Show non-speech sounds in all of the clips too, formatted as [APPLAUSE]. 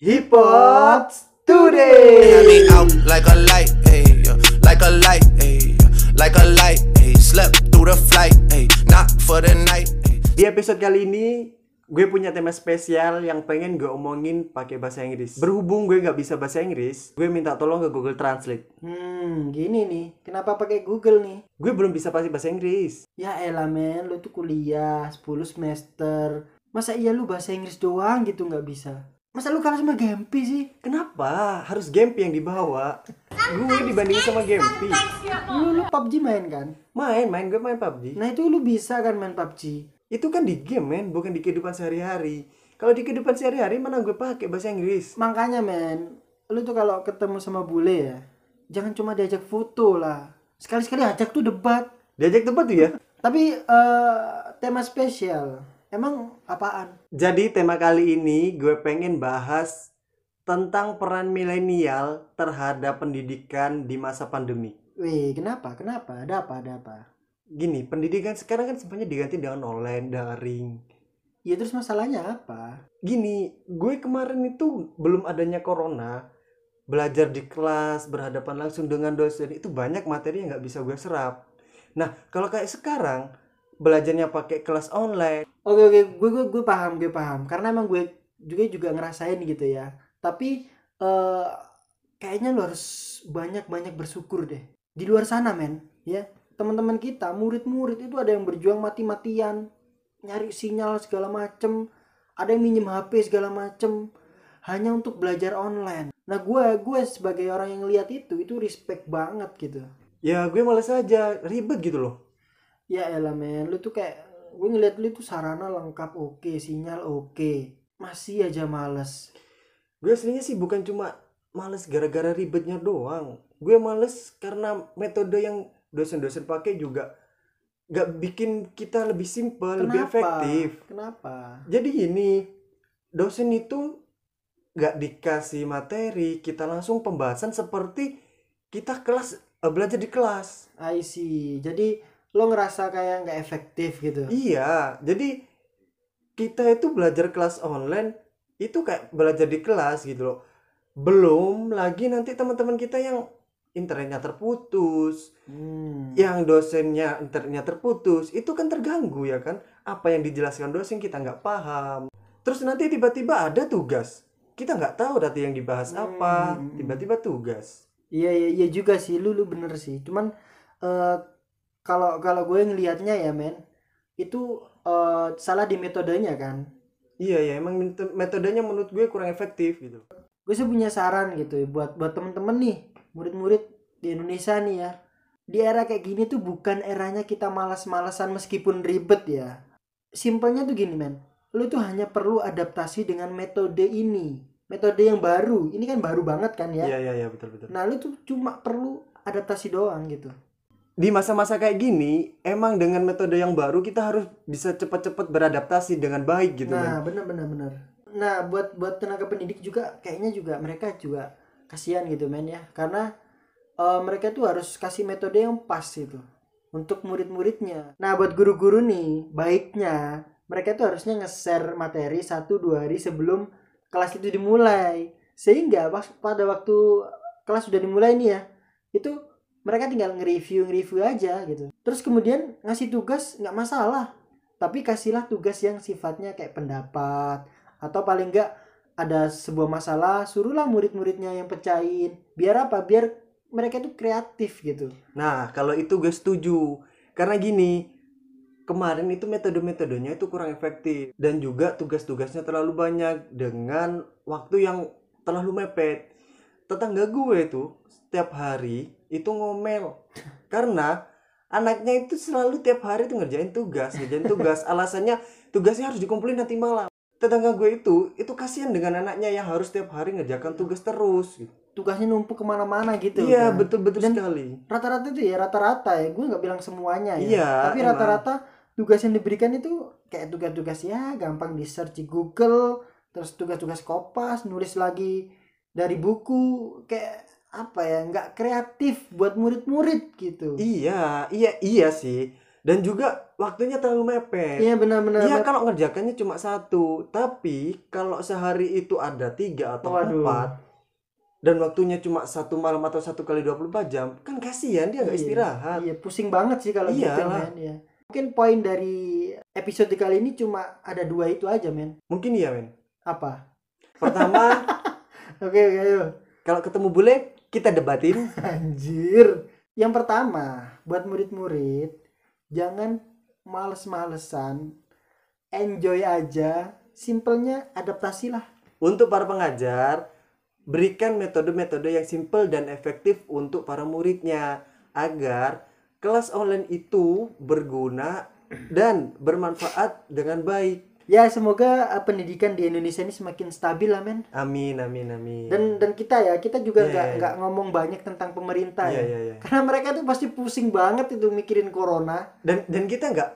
Hipot Had Today. me out like a light, ayy, like a light, ayy, like a light, ayy, slept through the flight, ayy, not for the night. Di episode kali ini gue punya tema spesial yang pengen gue omongin pakai bahasa Inggris. Berhubung gue nggak bisa bahasa Inggris, gue minta tolong ke Google Translate. Hmm, gini nih. Kenapa pakai Google nih? Gue belum bisa pasti bahasa Inggris. Ya elah men, lu tuh kuliah 10 semester. Masa iya lu bahasa Inggris doang gitu nggak bisa? Masa lu kalah sama Gempi sih? Kenapa harus Gempi yang dibawa? Gue dibandingin sama Gempi. Lu, lu PUBG main kan? Main, main gue main PUBG. Nah itu lu bisa kan main PUBG? Itu kan di game men, bukan di kehidupan sehari-hari. Kalau di kehidupan sehari-hari mana gue pakai bahasa Inggris? Makanya men, lu tuh kalau ketemu sama bule ya, jangan cuma diajak foto lah. Sekali-sekali ajak tuh debat. Diajak tempat tuh ya. Tapi eh, tema spesial, emang apaan? Jadi tema kali ini gue pengen bahas tentang peran milenial terhadap pendidikan di masa pandemi. Wih, kenapa? Kenapa? Ada apa? Ada apa? Gini, pendidikan sekarang kan semuanya diganti dengan online, daring. Ya terus masalahnya apa? Gini, gue kemarin itu belum adanya corona, belajar di kelas, berhadapan langsung dengan dosen, itu banyak materi yang nggak bisa gue serap. Nah, kalau kayak sekarang, belajarnya pakai kelas online, Oke oke, gue gue gue paham, gue paham. Karena emang gue juga juga ngerasain gitu ya. Tapi eh kayaknya lo harus banyak-banyak bersyukur deh. Di luar sana men, ya teman-teman kita, murid-murid itu ada yang berjuang mati-matian, nyari sinyal segala macem, ada yang minjem HP segala macem, hanya untuk belajar online. Nah gue gue sebagai orang yang lihat itu itu respect banget gitu. ya gue males aja, ribet gitu loh. Ya elah men, lu tuh kayak gue ngeliat lu tuh sarana lengkap oke, sinyal oke, masih aja males. Gue aslinya sih bukan cuma males gara-gara ribetnya doang. Gue males karena metode yang dosen-dosen pakai juga gak bikin kita lebih simpel, lebih efektif. Kenapa? Jadi gini, dosen itu gak dikasih materi, kita langsung pembahasan seperti kita kelas eh, belajar di kelas. I see. Jadi lo ngerasa kayak nggak efektif gitu. Iya, jadi kita itu belajar kelas online itu kayak belajar di kelas gitu loh. Belum lagi nanti teman-teman kita yang internetnya terputus, Hmm. yang dosennya internetnya terputus, itu kan terganggu ya kan? Apa yang dijelaskan dosen kita nggak paham. Terus nanti tiba-tiba ada tugas, kita nggak tahu nanti yang dibahas apa, Hmm. tiba-tiba tugas. Iya iya iya juga sih, lu lu bener sih. Cuman eh, kalau kalau gue ngelihatnya ya men, itu eh, salah di metodenya kan. Iya ya, emang met- metodenya menurut gue kurang efektif gitu. gue sih punya saran gitu ya buat buat temen-temen nih murid-murid di Indonesia nih ya di era kayak gini tuh bukan eranya kita malas-malasan meskipun ribet ya simpelnya tuh gini men lu tuh hanya perlu adaptasi dengan metode ini metode yang baru ini kan baru banget kan ya Iya iya iya betul betul. nah lu tuh cuma perlu adaptasi doang gitu di masa-masa kayak gini emang dengan metode yang baru kita harus bisa cepat-cepat beradaptasi dengan baik gitu nah kan bener bener bener nah buat buat tenaga pendidik juga kayaknya juga mereka juga kasihan gitu men ya. Karena eh, mereka tuh harus kasih metode yang pas itu untuk murid-muridnya. Nah buat guru-guru nih baiknya mereka tuh harusnya nge-share materi satu dua hari sebelum kelas itu dimulai. Sehingga pas pada waktu kelas sudah dimulai nih ya itu mereka tinggal nge-review nge-review aja gitu. Terus kemudian ngasih tugas nggak masalah. Tapi kasihlah tugas yang sifatnya kayak pendapat atau paling enggak ada sebuah masalah suruhlah murid-muridnya yang pecahin. Biar apa? Biar mereka itu kreatif gitu. Nah kalau itu gue setuju. Karena gini kemarin itu metode-metodenya itu kurang efektif. Dan juga tugas-tugasnya terlalu banyak dengan waktu yang terlalu mepet. Tetangga gue tuh setiap hari itu ngomel. Karena anaknya itu selalu tiap hari tuh ngerjain tugas ngerjain tugas. Alasannya tugasnya harus dikumpulin nanti malam. Tetangga gue itu itu kasihan dengan anaknya yang harus tiap hari ngerjakan tugas terus. Gitu. tugasnya numpuk ke mana-mana gitu iya kan. betul betul Dan- sekali. rata-rata itu ya rata-rata ya. Gue nggak bilang semuanya ya. Iya, tapi rata-rata tugas yang diberikan itu kayak tugas-tugas ya gampang di search di Google terus tugas-tugas kopas nulis lagi dari buku. Kayak apa ya nggak kreatif buat murid-murid gitu Iya, iya, iya sih. dan juga waktunya terlalu mepet. Iya benar-benar. Iya kalau ngerjakannya cuma satu, tapi kalau sehari itu ada tiga atau Waduh. empat dan waktunya cuma satu malam atau satu kali 24 jam, kan kasihan dia nggak Iya. istirahat. Iya, pusing banget sih kalau gitu, Iyalah. men. Ya. Mungkin poin dari episode kali ini cuma ada dua itu aja, men. Mungkin iya men. Apa? Pertama, [LAUGHS] Oke, oke, ayo. kalau ketemu bule kita debatin. [LAUGHS] Anjir. Yang pertama, buat murid-murid, jangan males-malesan. Enjoy aja. Simpelnya adaptasi lah. Untuk para pengajar, berikan metode-metode yang simple dan efektif untuk para muridnya agar kelas online itu berguna dan bermanfaat dengan baik. Ya, semoga eh, pendidikan di Indonesia ini semakin stabil lah, men. Amin amin amin. Dan dan kita ya, kita juga Iya, nggak iya. nggak ngomong banyak tentang pemerintah Iya, ya. iya, iya. Karena mereka tuh pasti pusing banget itu mikirin corona. dan dan kita nggak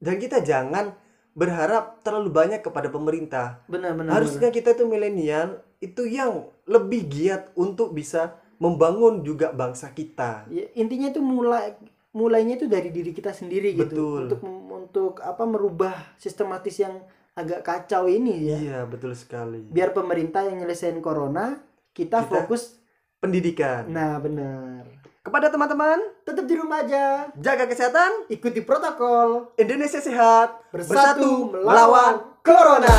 dan kita jangan berharap terlalu banyak kepada pemerintah. Benar benar. Harusnya kita tuh milenial itu yang lebih giat untuk bisa membangun juga bangsa kita. Ya, intinya itu mulai mulainya itu dari diri kita sendiri gitu Betul. untuk untuk apa merubah sistematis yang agak kacau ini ya. Iya, betul sekali. biar pemerintah yang nyelesain corona kita, Kita- fokus Pendidikan. nah benar. Kepada teman-teman, tetap di rumah aja. jaga kesehatan, ikuti protokol. Indonesia sehat, bersatu melawan corona